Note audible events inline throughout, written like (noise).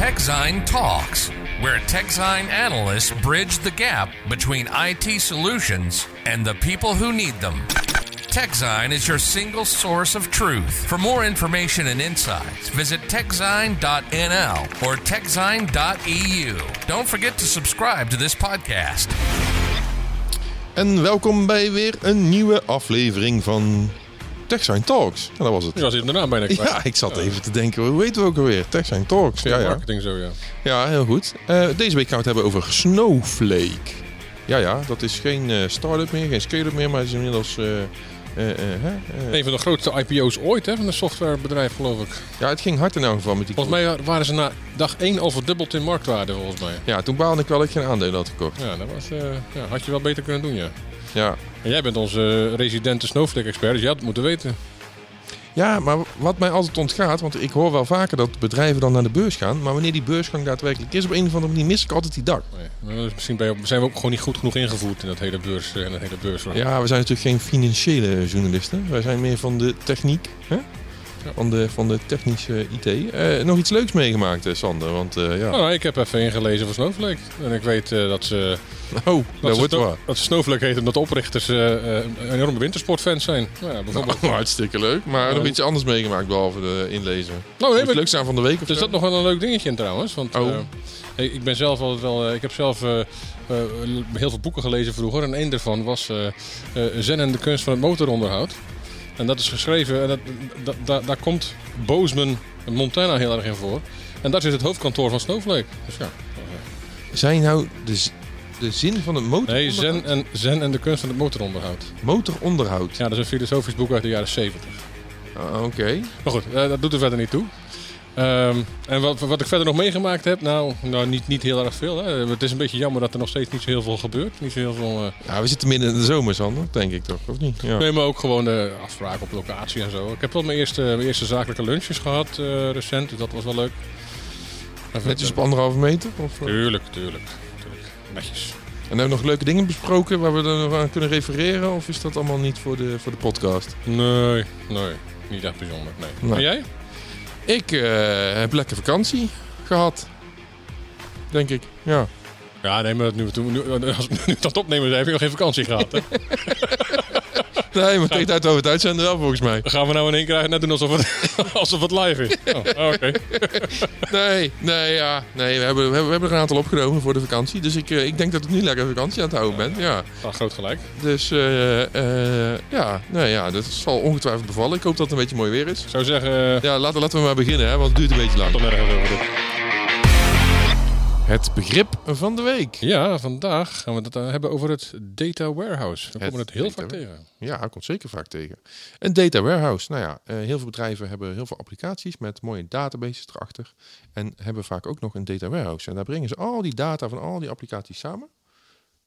TechZine Talks, where TechZine analysts bridge the gap between IT solutions and the people who need them. TechZine is your single source of truth. For more information and insights, visit techzine.nl or techzine.eu. Don't forget to subscribe to this podcast. En welkom bij weer een nieuwe aflevering van TechSign Talks. Dat was het. Ja, zit daarna bijna kwijt. Ja, ik zat even te denken, hoe weten we ook alweer? TechSign Talks. Ja, ja. Marketing zo, ja. ja, heel goed. Eh, deze week gaan we het hebben over Snowflake. Ja, ja, dat is geen eh, start-up meer, geen scale-up meer, maar het is inmiddels... eh, Een van de grootste IPO's ooit hè, van een softwarebedrijf, geloof ik. ja, het ging hard in elk geval met die... Volgens mij waren ze na dag 1 al verdubbeld in marktwaarde, volgens mij. Ja, toen baalde ik wel dat ik geen aandelen had gekocht. Ja, dat was, ja, had je wel beter kunnen doen, ja. Ja. En jij bent onze residente Snowflake-expert, dus je had het moeten weten. ja, maar wat mij altijd ontgaat, want ik hoor wel vaker dat bedrijven dan naar de beurs gaan, maar wanneer die beursgang daadwerkelijk is, op een of andere manier mis ik altijd die dag. Nee, misschien zijn we ook gewoon niet goed genoeg ingevoerd in dat hele beurs en dat hele beursvlag. Ja, we zijn natuurlijk geen financiële journalisten. Wij zijn meer van de techniek. Hè? Van, de, van de technische IT. Eh, nog iets leuks meegemaakt, eh, Sander? Want eh, ja. Nou, ik heb even ingelezen voor Snowflake. En ik weet dat ze... (laughs) Oh, Dat, ze wordt waar. dat ze Snowflake heet omdat de oprichters enorme wintersportfans zijn. Nou, ja, bijvoorbeeld. (laughs) Hartstikke leuk. Maar nog iets anders meegemaakt behalve de inlezen. Nou, nee, het maar- leuk zijn van de week of zo? dat nog wel een leuk dingetje in trouwens. Want Oh. ik ben zelf altijd wel. ik heb zelf heel veel boeken gelezen vroeger. En een daarvan was Zen en de kunst van het motoronderhoud. En dat is geschreven. En dat, daar- daar komt Bozeman Montana heel erg in voor. En dat is het hoofdkantoor van Snowflake. Dus ja. Zijn nou de, de zin van het motor Nee, Zen en, Zen en de kunst van het motoronderhoud. motoronderhoud? Ja, dat is een filosofisch boek uit de jaren 70. Ah, Oké. Maar goed, eh, dat doet er verder niet toe. Ehm, en wat, wat ik verder nog meegemaakt heb, nou, nou niet, niet heel erg veel. Hè. Het is een beetje jammer dat er nog steeds niet zo heel veel gebeurt. Niet zo heel veel, Ja, we zitten midden in de zomer, Sander. Denk ik toch, of niet? Ja. Nee, maar ook gewoon de afspraken op locatie en zo. Ik heb wel mijn eerste, mijn eerste zakelijke lunches gehad eh, recent, dus dat was wel leuk. Netjes op anderhalve meter? Of, eh? Tuurlijk, tuurlijk, tuurlijk. Netjes. En hebben we nog leuke dingen besproken waar we er nog aan kunnen refereren? Of is dat allemaal niet voor de, voor de podcast? Nee, nee, niet echt bijzonder. Nee. Nee. En jij? Ik eh, heb lekker vakantie gehad. Denk ik. Ja. Ja, nee, maar nu, nu, nu, als we nu dat opnemen, dan heb je nog geen vakantie gehad. Hè? (laughs) Nee, maar tegen tijd over het uitzenden wel volgens mij. Dan gaan we nou in één keer net doen alsof het, (laughs) alsof het live is. Oh, Oké. (laughs) Nee, nee, ja. Nee, we hebben, we hebben, we hebben er een aantal opgenomen voor de vakantie. Dus ik, eh, ik denk dat ik nu lekker vakantie aan het houden ben. Ja. Ah, groot gelijk. Dus eh, ja, nee, ja, dat zal ongetwijfeld bevallen. Ik hoop dat het een beetje mooi weer is. Ik zou zeggen, Ja, laten, laten we maar beginnen, hè, want het duurt een beetje lang. tot nergens over dit. Het begrip van de week. Ja, vandaag gaan we het eh, hebben over het data warehouse. We komen het heel vaak tegen. Ja, komt zeker vaak tegen. Een data warehouse. Nou ja, eh, heel veel bedrijven hebben heel veel applicaties met mooie databases erachter. En hebben vaak ook nog een data warehouse. En daar brengen ze al die data van al die applicaties samen.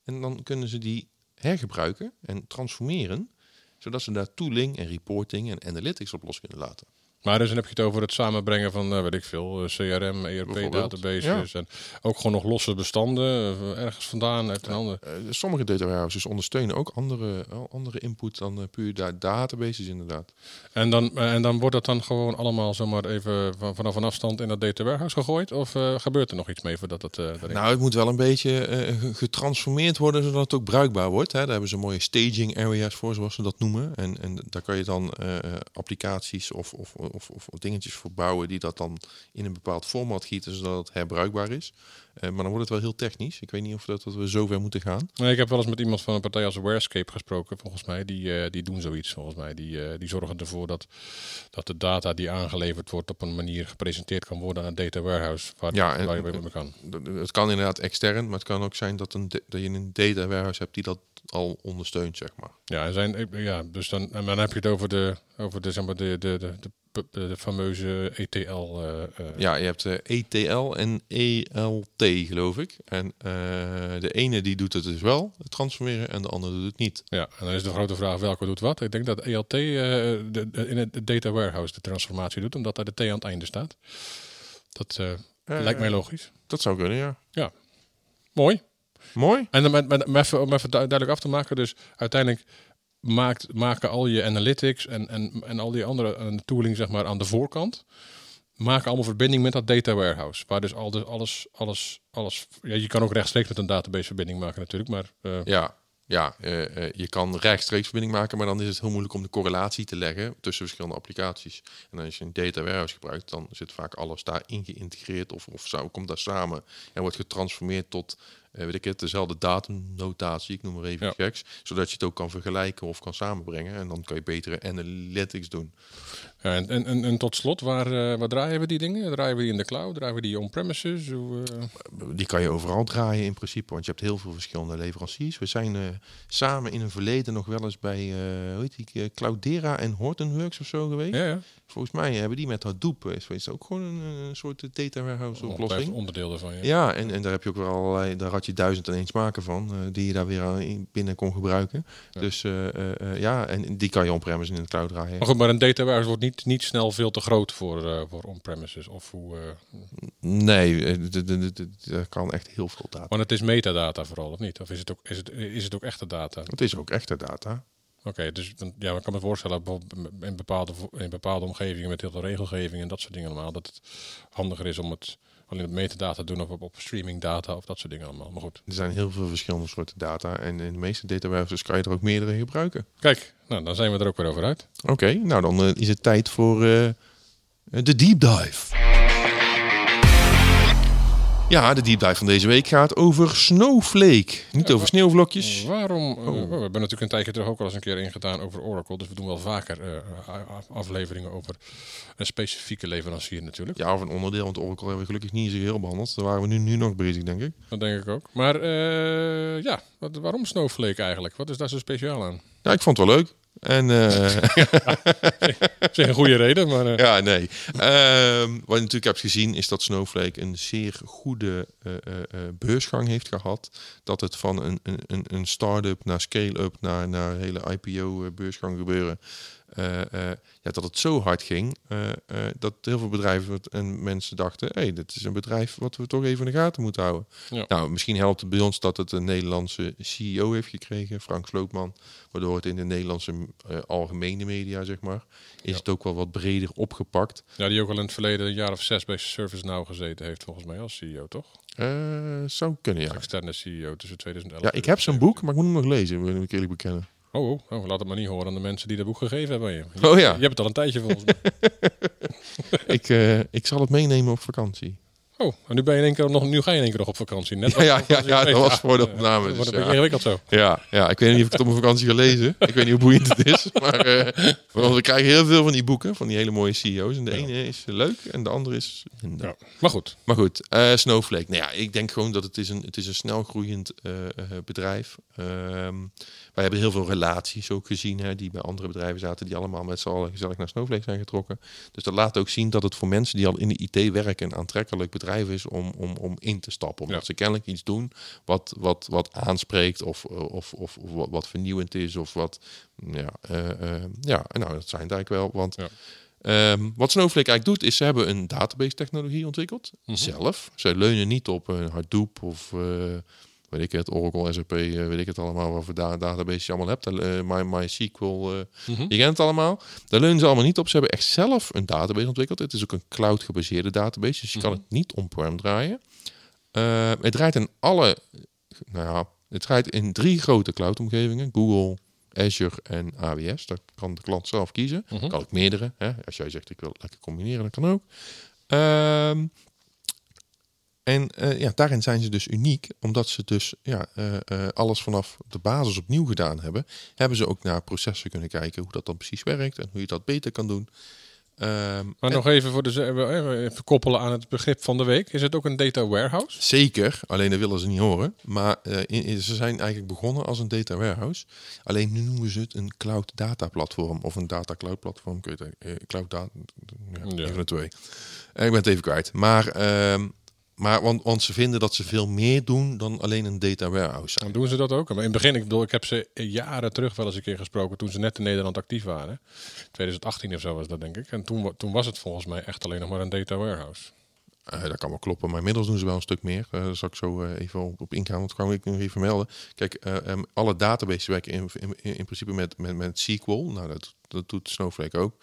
En dan kunnen ze die hergebruiken en transformeren. Zodat ze daar tooling en reporting en analytics op los kunnen laten. Maar dus dan heb je het over het samenbrengen van, eh, weet ik veel, eh, CRM, ERP-databases. En ook gewoon nog losse bestanden eh, ergens vandaan uit een ander. Eh, sommige data warehouses ondersteunen ook andere, andere input dan puur da- databases inderdaad. En dan, en dan wordt dat dan gewoon allemaal zomaar even van, vanaf een afstand in dat data warehouse gegooid? Of gebeurt er nog iets mee voordat erin- Nou, het moet wel een beetje ge- getransformeerd worden zodat het ook bruikbaar wordt. Hè. Daar hebben ze mooie staging areas voor, zoals ze dat noemen. En, en daar kan je dan applicaties of, of, of, of dingetjes voor bouwen die dat dan in een bepaald format gieten, zodat het herbruikbaar is. Eh, maar dan wordt het wel heel technisch. Ik weet niet of dat, dat we zover moeten gaan. Nee, ik heb wel eens met iemand van een partij als Warescape gesproken, volgens mij. Die, eh, die doen zoiets, volgens mij. Die, eh, die zorgen ervoor dat, dat de data die aangeleverd wordt op een manier gepresenteerd kan worden aan een data warehouse. Waar, Ja, en- waar je mee kan. Het kan inderdaad extern, maar het kan ook zijn dat, een, da- dat je een data warehouse hebt die dat al ondersteunt, zeg maar. Ja, en zijn, ja dus dan, en dan heb je het over de, over de, zeg maar, de, de, de, de, de, de fameuze ETL. eh, eh, Ja, je hebt eh, ETL en ELT, geloof ik. En de ene die doet het dus wel, het transformeren, en de andere doet het niet. Ja, en dan is de grote vraag welke doet wat. Ik denk dat ELT de, in het data warehouse de transformatie doet, omdat daar de T aan het einde staat. Dat lijkt mij logisch. Dat zou kunnen, ja. Mooi. Mooi. En dan met, met, om even, om even du- duidelijk af te maken, dus uiteindelijk maakt, maken al je analytics en, en, en al die andere eh, tooling zeg maar, aan de voorkant. maken allemaal verbinding met dat data warehouse. Waar dus al de, alles, alles, alles... Ja, je kan ook rechtstreeks met een database verbinding maken natuurlijk, maar... eh, Ja, ja eh, je kan rechtstreeks verbinding maken, maar dan is het heel moeilijk om de correlatie te leggen tussen verschillende applicaties. En als je een data warehouse gebruikt, dan zit vaak alles daarin geïntegreerd of, of komt daar samen en wordt getransformeerd tot, eh, weet ik het, dezelfde datumnotatie, ik noem maar even Ja. geks, zodat je het ook kan vergelijken of kan samenbrengen en dan kan je betere analytics doen. ja, en, en, en, tot slot, waar, eh, waar draaien we die dingen? Draaien we die in de cloud? Draaien we die on-premises? Hoe, eh, Die kan je overal draaien in principe, want je hebt heel veel verschillende leveranciers. We zijn samen in een verleden nog wel eens bij, hoe heet die, Cloudera en Hortonworks of zo geweest. ja, ja. Volgens mij hebben die met Hadoop, is ook gewoon een, eh, soort data warehouse oplossing. onderdeel daarvan, ja. Ja, en, en daar heb je ook weer allerlei, daar had je duizend en één smaken van, eh, die je daar weer aan in- binnen kon gebruiken. Ja. Dus eh, eh, ja, en die kan je on-premise in de cloud draaien. Maar goed, maar een data warehouse wordt niet, niet snel veel te groot voor, voor on-premises. Of hoe, Nee, d- d- d- d- daar kan echt heel veel data. want het is metadata vooral, of niet? Of is het ook, is het, is het ook echte data? Het is ook echte data. Oké, dus dan- ja, ik kan me voorstellen in bepaalde, in bepaalde omgevingen met heel veel regelgeving en dat soort dingen allemaal, dat het handiger is om het alleen op metadata doen of op, op streaming data of dat soort dingen allemaal. Maar goed. Er zijn heel veel verschillende soorten data en in de meeste data warehouses kan je er ook meerdere gebruiken. Kijk, nou, dan zijn we er ook weer over uit. Oké, nou dan eh, is het tijd voor eh, de deep dive. Ja, de deep dive van deze week gaat over Snowflake. Niet over sneeuwvlokjes. Waarom? eh, Oh. we hebben natuurlijk een tijdje terug ook al eens een keer ingedaan over Oracle. Dus we doen wel vaker eh, afleveringen over een specifieke leverancier natuurlijk. Ja, of een onderdeel, want Oracle hebben we gelukkig niet zo heel behandeld. Daar waren we nu, nu nog bezig, denk ik. Dat denk ik ook. Maar eh, ja, wat, waarom Snowflake eigenlijk? Wat is daar zo speciaal aan? Ja, ik vond het wel leuk. En eh, (laughs) Zeg een goede reden, maar eh, ja, nee. Ehm, wat je natuurlijk hebt gezien is dat Snowflake een zeer goede eh, eh, beursgang heeft gehad. Dat het van een, een, een- een start-up naar scale-up naar, naar hele IPO-beursgang gebeuren. Eh, eh, ja, dat het zo hard ging eh, dat heel veel bedrijven en mensen dachten: hé, hey, dit is een bedrijf wat we toch even in de gaten moeten houden. Ja. Nou, misschien helpt het bij ons dat het een Nederlandse CEO heeft gekregen, Frank Slootman, waardoor het in de Nederlandse algemene media, zeg maar, is Ja. het ook wel wat breder opgepakt. ja, die ook al in het verleden een jaar of zes bij ServiceNow gezeten heeft, volgens mij als CEO, toch? Eh, zou kunnen, ja. Externe CEO tussen 2011 Ja, ik heb zijn boek, maar ik moet hem nog lezen, wil ik eerlijk bekennen. Oh, oh, oh, laat het maar niet horen aan de mensen die dat boek gegeven hebben je. Je- Oh ja. Je hebt het al een tijdje volgens mij. (laughs) ik, eh, ik zal het meenemen op vakantie. Oh, en nu, ben je in één keer nog, nu ga je in één keer nog op vakantie. Net (laughs) Ja, ja, ja, ja, dat was voor de opname, Dat wordt een beetje ingewikkeld zo. Ja, ja, ik weet niet of ik het op mijn vakantie ga lezen. (laughs) Ik weet niet hoe boeiend het is. Maar eh, want we krijgen heel veel van die boeken, van die hele mooie CEO's. En de ene is leuk en de andere is. Ja. Maar goed, Maar goed, eh, Snowflake. Nou ja, ik denk gewoon dat het is een, het is een snel groeiend eh, bedrijf. Ehm wij hebben heel veel relaties ook gezien, hè, die bij andere bedrijven zaten, die allemaal met z'n allen gezellig naar Snowflake zijn getrokken. Dus dat laat ook zien dat het voor mensen die al in de IT werken een aantrekkelijk bedrijf is om, om, om in te stappen. Omdat Ja. ze kennelijk iets doen wat, wat, wat aanspreekt of, of, of, of wat, wat vernieuwend is of wat, ja, eh, eh, ja, nou dat zijn het eigenlijk wel. Want Ja. Ehm, wat Snowflake eigenlijk doet, is ze hebben een database technologie ontwikkeld. Mhm. Zelf. Ze leunen niet op een Hadoop of eh, weet ik het, Oracle, SAP, eh, weet ik het allemaal, wat voor da database je allemaal hebt. Uh, My, MySQL, eh, Mhm. je kent het allemaal. Daar leunen ze allemaal niet op. Ze hebben echt zelf een database ontwikkeld. Het is ook een cloud gebaseerde database, dus je kan Mhm. het niet on-prem draaien. Eh, het draait in alle, nou ja, het draait in drie grote cloud omgevingen. Google, Azure en AWS. Daar kan de klant zelf kiezen. Mhm. Kan ook meerdere. Hè? Als jij zegt ik wil lekker combineren, dat kan ook. Ehm, en eh, ja, daarin zijn ze dus uniek, omdat ze dus ja, eh, eh, alles vanaf de basis opnieuw gedaan hebben. Hebben ze ook naar processen kunnen kijken hoe dat dan precies werkt en hoe je dat beter kan doen. Ehm, maar nog even voor de even koppelen aan het begrip van de week. Is het ook een data warehouse? Zeker, alleen dat willen ze niet horen. Maar in- ze zijn eigenlijk begonnen als een data warehouse. Alleen nu noemen ze het een cloud data platform of een data cloud platform. Kun je het, cloud data, ja, Ja. een van de twee. Ik ben het even kwijt. Maar, ehm, maar want, want ze vinden dat ze veel meer doen dan alleen een data warehouse. Dan doen ze dat ook. Maar in het begin, ik bedoel, ik heb ze jaren terug wel eens een keer gesproken toen ze net in Nederland actief waren. 2018 of zo was dat, denk ik. En toen, toen was het volgens mij echt alleen nog maar een data warehouse. Eh, dat kan wel kloppen, maar inmiddels doen ze wel een stuk meer. Eh, daar zal ik zo eh, even op, op ingaan, want kan ik nog even melden. Kijk, eh, em, alle databases werken in, in, in principe met, met, met SQL. Nou, dat, dat doet Snowflake ook.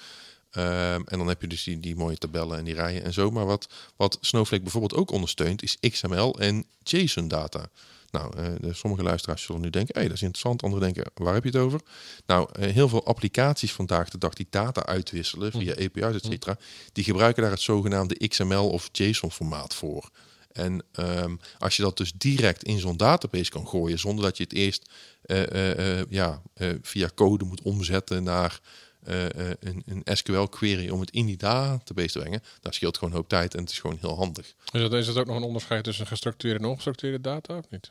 Ehm, en dan heb je dus die, die mooie tabellen en die rijen en zo. Maar wat, wat Snowflake bijvoorbeeld ook ondersteunt, is XML en JSON data. Nou, eh, de, sommige luisteraars zullen nu denken, hé, dat is interessant. Anderen denken, waar heb je het over? Nou, eh, heel veel applicaties vandaag de dag die data uitwisselen via API's, et cetera, die gebruiken daar het zogenaamde XML of JSON formaat voor. En ehm, als je dat dus direct in zo'n database kan gooien, zonder dat je het eerst eh, ja, via code moet omzetten naar eh, eh, een, een SQL-query om het in die database te brengen, dat scheelt gewoon een hoop tijd en het is gewoon heel handig. Dat, is dat ook nog een onderscheid tussen gestructureerde en ongestructureerde data of niet?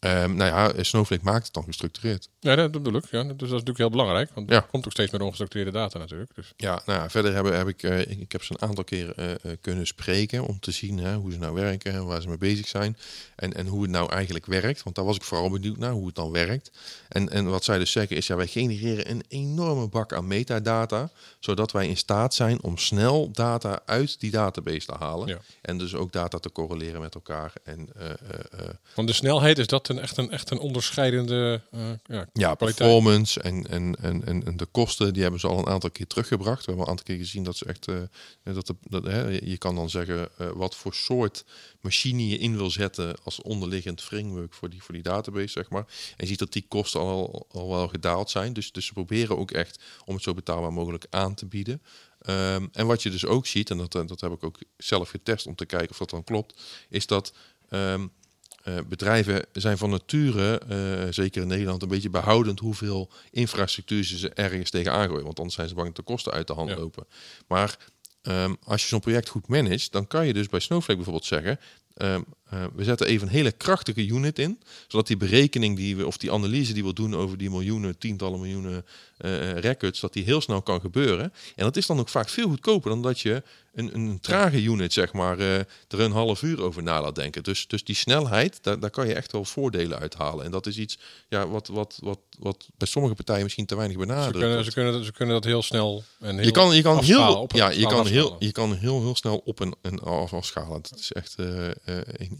Ehm, nou ja, Snowflake maakt het dan gestructureerd. Ja, dat bedoel ik. Ja. Dus dat is natuurlijk heel belangrijk. Want Ja. er komt ook steeds meer ongestructureerde data natuurlijk. Dus. Ja, nou ja, verder heb, heb ik, eh, ik, heb ze een aantal keer eh, eh, kunnen spreken om te zien hè, hoe ze nou werken en waar ze mee bezig zijn. En, en hoe het nou eigenlijk werkt. Want daar was ik vooral benieuwd naar, hoe het dan werkt. En, en wat zij dus zeggen is, ja, wij genereren een enorme bak aan metadata, zodat wij in staat zijn om snel data uit die database te halen. Ja. En dus ook data te correleren met elkaar. En eh, Want de snelheid is dat een, echt, een, echt een onderscheidende eh, ja, performance en, en, en, en, de kosten, die hebben ze al een aantal keer teruggebracht. We hebben een aantal keer gezien dat ze echt, eh, dat, de, dat hè, je kan dan zeggen eh, wat voor soort machine je in wil zetten als onderliggend framework voor die, voor die database, zeg maar. En je ziet dat die kosten al, al wel gedaald zijn. Dus, dus ze proberen ook echt om het zo betaalbaar mogelijk aan te bieden. Ehm, en wat je dus ook ziet, en dat, dat heb ik ook zelf getest om te kijken of dat dan klopt, is dat ehm, eh, bedrijven zijn van nature, eh, zeker in Nederland, een beetje behoudend hoeveel infrastructuur ze ergens tegen aangooien. Want anders zijn ze bang dat de kosten uit de hand Ja. lopen. Maar ehm, als je zo'n project goed managt, dan kan je dus bij Snowflake bijvoorbeeld zeggen. ehm, eh, we zetten even een hele krachtige unit in, zodat die berekening die we, of die analyse die we doen over die miljoenen, tientallen miljoenen eh, records, dat die heel snel kan gebeuren. En dat is dan ook vaak veel goedkoper dan dat je een, een trage unit, zeg maar, eh, er een half uur over na laat denken. Dus, dus die snelheid, daar, daar kan je echt wel voordelen uithalen. En dat is iets ja, wat, wat, wat, wat bij sommige partijen misschien te weinig Ze benadrukt kunnen, wordt. ze, kunnen, dat- ze kunnen dat heel snel en heel Je kan, je kan, afschalen, heel, op- ja, je afschalen, kan, heel, je kan heel, heel snel op en, en af afschalen. Dat is echt eh, eh,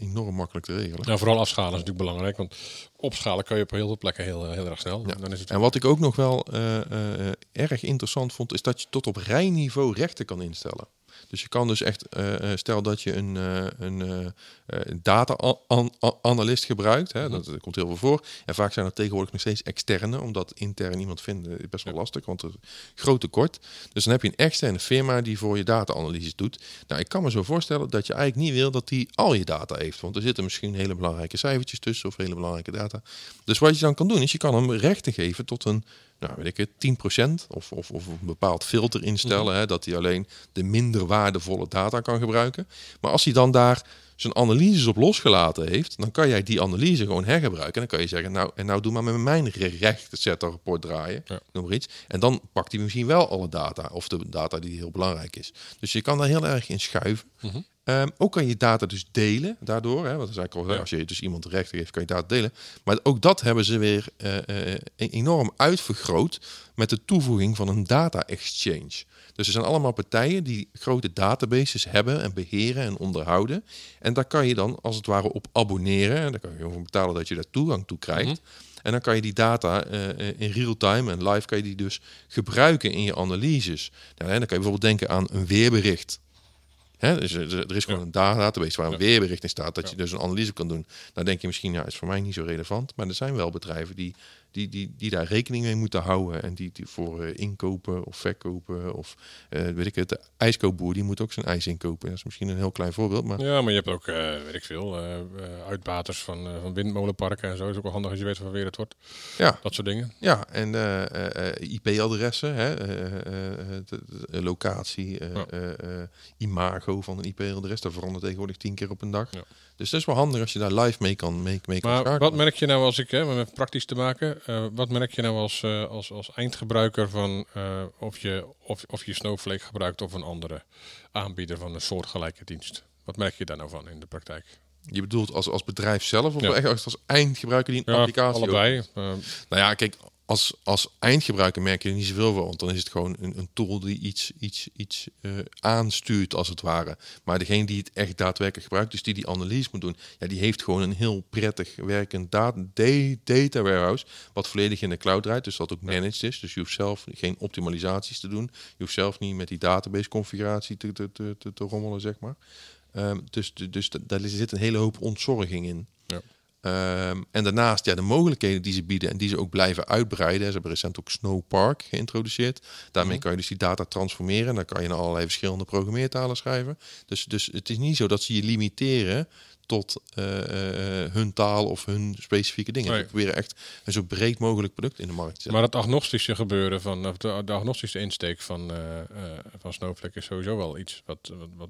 enorm makkelijk te regelen. Nou, vooral afschalen is natuurlijk belangrijk. Want opschalen kan je op heel veel plekken heel, heel erg snel. Ja. Dan is het En wat ik ook nog wel eh, eh, eh, erg interessant vond, is dat je tot op rijniveau rechten kan instellen. Dus je kan dus echt, eh, eh, stel dat je een, eh, een data-analyst gebruikt, hè, dat, dat komt heel veel voor. En vaak zijn er tegenwoordig nog steeds externe, omdat intern iemand vinden is best wel lastig, want er is groot tekort. Dus dan heb je een externe firma die voor je data-analyses doet. Nou, ik kan me zo voorstellen dat je eigenlijk niet wil dat die al je data heeft, want er zitten misschien hele belangrijke cijfertjes tussen of hele belangrijke data. Dus wat je dan kan doen, is je kan hem rechten geven tot een nou, weet ik het, 10% of, of, of een bepaald filter instellen, hè, dat hij alleen de minder waardevolle data kan gebruiken. Maar als hij dan daar zijn analyses op losgelaten heeft, dan kan jij die analyse gewoon hergebruiken. En dan kan je zeggen, nou, en nou doe maar met mijn rechte set rapport draaien, Ja. noem maar iets. En dan pakt hij misschien wel alle data, of de data die heel belangrijk is. Dus je kan daar heel erg in schuiven. Ehm, ook kan je data dus delen daardoor. Hè, want is eigenlijk al, Ja. als je dus iemand rechten geeft, kan je data delen. Maar ook dat hebben ze weer eh, eh, enorm uitvergroot met de toevoeging van een data exchange. Dus er zijn allemaal partijen die grote databases hebben en beheren en onderhouden. En daar kan je dan als het ware op abonneren. En daar kan je voor betalen dat je daar toegang toe krijgt. En dan kan je die data eh, in real time en live kan je die dus gebruiken in je analyses. Nou, hè, dan kan je bijvoorbeeld denken aan een weerbericht. Hè, dus er er is gewoon een da- database waar een weerbericht in staat, dat je dus een analyse kan doen. Dan denk je misschien, ja, is voor mij niet zo relevant. Maar er zijn wel bedrijven die, die, die, die daar rekening mee moeten houden. En die, die voor eh, inkopen of verkopen of eh, weet ik het, de ijskoopboer die moet ook zijn ijs inkopen. Dat is misschien een heel klein voorbeeld, maar Ja, maar je hebt ook, eh, weet ik veel, uitbaters van, van windmolenparken en zo. is ook wel handig als je weet van weer het wordt. ja, Dat soort dingen. Ja, en IP-adressen, locatie, imago van een IP-adres, dat verandert tegenwoordig tien keer op een dag. Ja. Dus dat is wel handig als je daar live mee kan, mee, mee kan Maar schakelen. wat merk je nou als ik, hè, om even praktisch te maken, eh, wat merk je nou als, eh, als, als eindgebruiker van eh, of, je, of, of je Snowflake gebruikt of een andere aanbieder van een soortgelijke dienst? Wat merk je daar nou van in de praktijk? Je bedoelt als, als bedrijf zelf of Ja. echt als, als eindgebruiker die een Ja, applicatie... allebei. Nou ja, kijk, als, als eindgebruiker merk je er niet zoveel van, want dan is het gewoon een, een tool die iets, iets, iets eh, aanstuurt, als het ware. Maar degene die het echt daadwerkelijk gebruikt, dus die die analyse moet doen, ja, die heeft gewoon een heel prettig werkend data, data warehouse, wat volledig in de cloud draait, dus dat ook managed is. Dus je hoeft zelf geen optimalisaties te doen. Je hoeft zelf niet met die database configuratie te, te, te, te, te rommelen, zeg maar. Ehm, dus, dus daar zit een hele hoop ontzorging in. Ehm, en daarnaast ja, de mogelijkheden die ze bieden en die ze ook blijven uitbreiden. Ze hebben recent ook Snowpark geïntroduceerd. Daarmee Mhm. kan je dus die data transformeren. En dan kan je in allerlei verschillende programmeertalen schrijven. Dus, dus het is niet zo dat ze je limiteren tot eh, eh, hun taal of hun specifieke dingen. Nee. Ze proberen echt een zo breed mogelijk product in de markt te zetten. Maar het agnostische gebeuren van, of de, de agnostische insteek van, eh, eh, van Snowflake is sowieso wel iets wat, wat,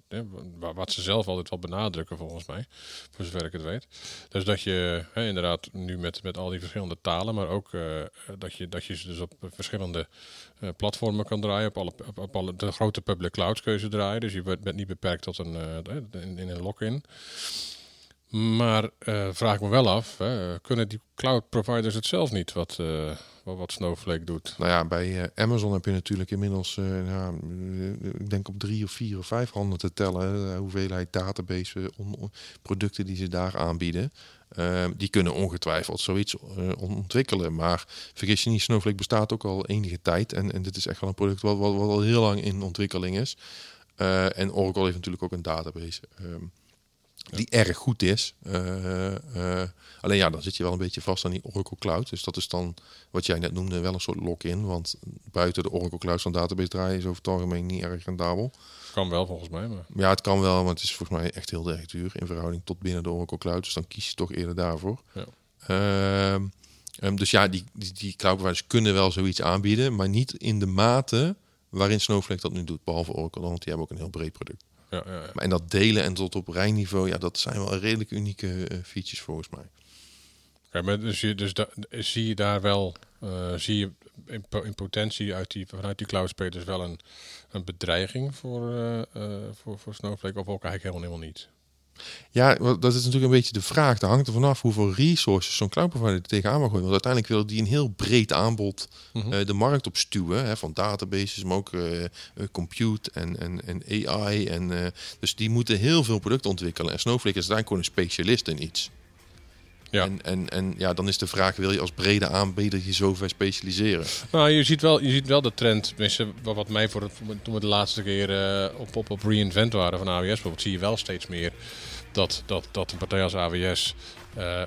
wat, wat ze zelf altijd wel benadrukken volgens mij, voor zover ik het weet. Dus dat je hè, inderdaad nu met, met al die verschillende talen, maar ook eh, dat, je, dat je ze dus op verschillende eh, platformen kan draaien, op alle, op, op alle de grote public clouds kun je ze draaien. Dus je bent, niet beperkt tot een, eh, in, in een lock-in. Maar eh, vraag me wel af, hè, kunnen die cloud providers het zelf niet wat, eh, wat, Snowflake doet? Nou ja, bij eh, Amazon heb je natuurlijk inmiddels, ik denk op drie of vier of vijf handen te tellen, hoeveelheid database producten die ze daar aanbieden. Die kunnen ongetwijfeld zoiets ontwikkelen. Maar vergis je niet, Snowflake bestaat ook al enige tijd. En, en dit is echt wel een product wat, wat, al heel lang in ontwikkeling is. En Oracle heeft natuurlijk ook een database. ehm, die erg goed is. Eh, eh, alleen ja, dan zit je wel een beetje vast aan die Oracle Cloud. Dus dat is dan, wat jij net noemde, wel een soort lock-in. Want buiten de Oracle Cloud van database draaien is over het algemeen niet erg rendabel. Kan wel volgens mij, maar Ja, het kan wel, maar het is volgens mij echt heel erg duur in verhouding tot binnen de Oracle Cloud. Dus dan kies je toch eerder daarvoor. Ja. Ehm, ehm, dus ja, die, die, die cloud providers kunnen wel zoiets aanbieden, maar niet in de mate waarin Snowflake dat nu doet. Behalve Oracle, want die hebben ook een heel breed product. Ja, ja, ja. Maar en dat delen en tot op rijniveau, ja, dat zijn wel redelijk unieke eh, features volgens mij. Oké, maar dus, je, dus da- zie je daar wel, eh, zie je in, po- in potentie uit die, vanuit die cloud space dus wel een, een bedreiging voor, eh, voor, voor Snowflake of ook eigenlijk helemaal, helemaal niet? Ja, dat is natuurlijk een beetje de vraag. Dat hangt er vanaf hoeveel resources zo'n cloud provider er tegenaan mag gooien. Want uiteindelijk wil die een heel breed aanbod Mhm. eh, de markt op stuwen. Hè, van databases, maar ook eh, eh, compute en, en, en AI. En, dus die moeten heel veel producten ontwikkelen. En Snowflake is uiteindelijk gewoon een specialist in iets. Ja. En, en, en ja, dan is de vraag, wil je als brede aanbieder je zo ver specialiseren? Nou, je ziet wel, je ziet wel de trend, wat mij voor het, toen we de laatste keer eh, op, op, op reinvent waren van AWS bijvoorbeeld, zie je wel steeds meer dat, dat, dat een partij als AWS eh,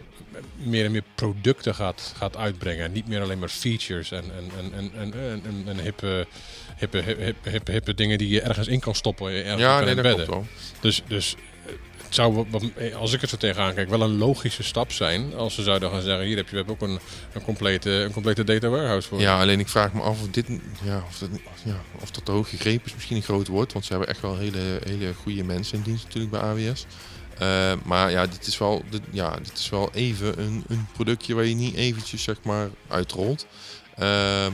meer en meer producten gaat, gaat uitbrengen. Niet meer alleen maar features en, en, en, en, en, en, hippe, hippe, hippe, hippe, hippe dingen die je ergens in kan stoppen. Ergens ja, nee, dat klopt wel. Dus, dus zou, wat- als ik het zo tegenaan kijk, wel een logische stap zijn als ze zouden gaan zeggen: hier heb je, we hebben ook een, een, complete, een complete data warehouse voor. Ja, alleen ik vraag me af of dit, ja, of dat, ja, of dat gegrepen is, misschien een groot woord. Want ze hebben echt wel hele, hele goede mensen in dienst natuurlijk bij AWS. Eh, maar ja, dit is wel, dit, ja, dit is wel even een, een productje waar je niet eventjes zeg maar uitrolt. Ehm,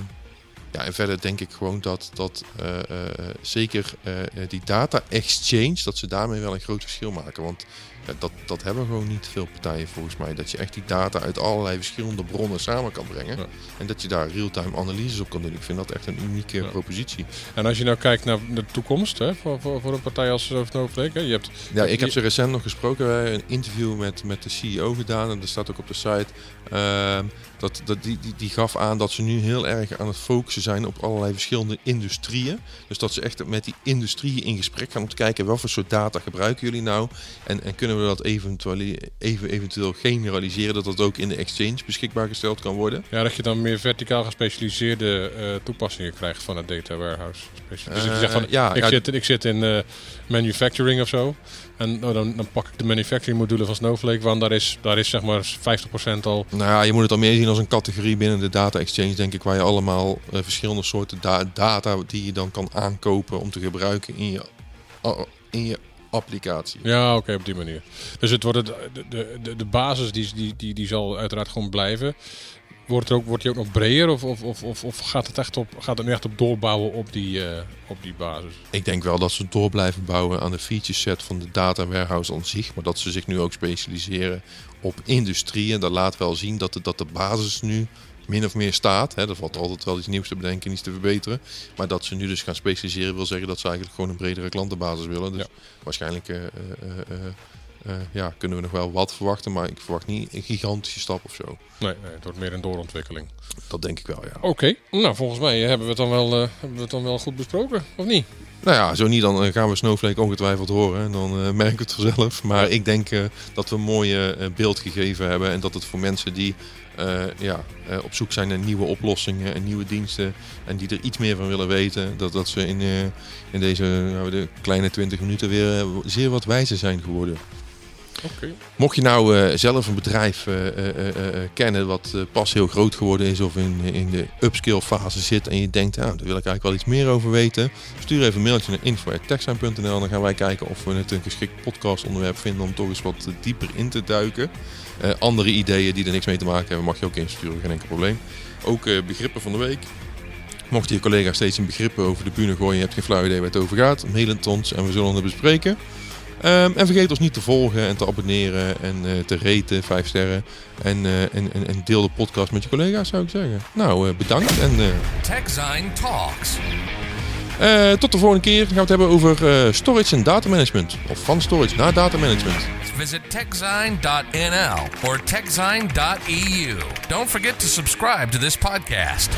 ja, en verder denk ik gewoon dat, dat eh, eh, zeker eh, die data exchange, dat ze daarmee wel een groot verschil maken. Want ja, dat, dat hebben gewoon niet veel partijen volgens mij. Dat je echt die data uit allerlei verschillende bronnen samen kan brengen. Ja. En dat je daar real-time analyses op kan doen. Ik vind dat echt een unieke Ja. propositie. En als je nou kijkt naar de toekomst hè, voor, voor, voor een partij als Snowflake, hè, je hebt Ja, ik heb ze recent nog gesproken. We hebben een interview met, met de CEO gedaan. En dat staat ook op de site. Ehm, dat, dat, die, die, die gaf aan dat ze nu heel erg aan het focussen zijn op allerlei verschillende industrieën. Dus dat ze echt met die industrieën in gesprek gaan om te kijken welke soort data gebruiken jullie nou. En, en kunnen we dat eventueel, even, eventueel generaliseren dat dat ook in de exchange beschikbaar gesteld kan worden. ja, dat je dan meer verticaal gespecialiseerde eh, toepassingen krijgt van het data warehouse. Dus je Eh, zegt van, ja, ik, ja. zit, ik zit in eh, manufacturing of zo. En nou, dan, dan pak ik de manufacturing module van Snowflake, want daar is, daar is zeg maar 50% al. Nou ja, je moet het al meer zien als een categorie binnen de data exchange, denk ik, waar je allemaal verschillende soorten da- data die je dan kan aankopen om te gebruiken in je, a- in je applicatie. Ja, oké, op die manier. Dus het wordt het, de, de, de, basis die, die, die, die zal uiteraard gewoon blijven. Wordt, er ook, wordt die ook nog breder of, of, of, of, of gaat, het echt op, gaat het nu echt op doorbouwen op die, eh, op die basis? Ik denk wel dat ze door blijven bouwen aan de feature set van de data warehouse aan zich, maar dat ze zich nu ook specialiseren op industrie. En dat laat wel zien dat de, dat de basis nu min of meer staat. Hè, er valt altijd wel iets nieuws te bedenken en iets te verbeteren. Maar dat ze nu dus gaan specialiseren wil zeggen dat ze eigenlijk gewoon een bredere klantenbasis willen. Dus Ja. waarschijnlijk eh, eh, eh, ja, kunnen we nog wel wat verwachten. Maar ik verwacht niet een gigantische stap of zo. Nee, nee, het wordt meer een doorontwikkeling. Dat denk ik wel, ja. Oké, nou volgens mij hebben we, het dan wel, hebben we het dan wel goed besproken, of niet? Nou ja, zo niet, dan eh, gaan we Snowflake ongetwijfeld horen. En dan eh, merken we het vanzelf. Maar ik denk eh, dat we een mooie eh, beeld gegeven hebben. En dat het voor mensen die ja, op zoek zijn naar nieuwe oplossingen en nieuwe diensten. En die er iets meer van willen weten. Dat, dat ze in, in deze nou, de kleine 20 minuten weer zeer wat wijzer zijn geworden. Mocht je nou eh, zelf een bedrijf eh, eh, kennen wat pas heel groot geworden is of in, in de upskill fase zit en je denkt, nou, daar wil ik eigenlijk wel iets meer over weten, stuur even een mailtje naar info.techsign.nl dan gaan wij kijken of we het een geschikt podcastonderwerp vinden om toch eens wat dieper in te duiken. Andere ideeën die er niks mee te maken hebben mag je ook insturen, geen enkel probleem. Ook begrippen van de week. Mochten je collega's steeds een begrippen over de bühne gooien, je hebt geen flauw idee waar het over gaat, mail het ons en we zullen het bespreken. Ehm, en vergeet ons niet te volgen en te abonneren en eh, te raten, 5 sterren. En, eh, en, en, en deel de podcast met je collega's, zou ik zeggen. Nou, eh, bedankt en TechZine Talks. tot de volgende keer. Dan gaan we het hebben over storage en data management. Of van storage naar data management. Visit techzine.nl or techzine.eu. Don't forget to subscribe to this podcast.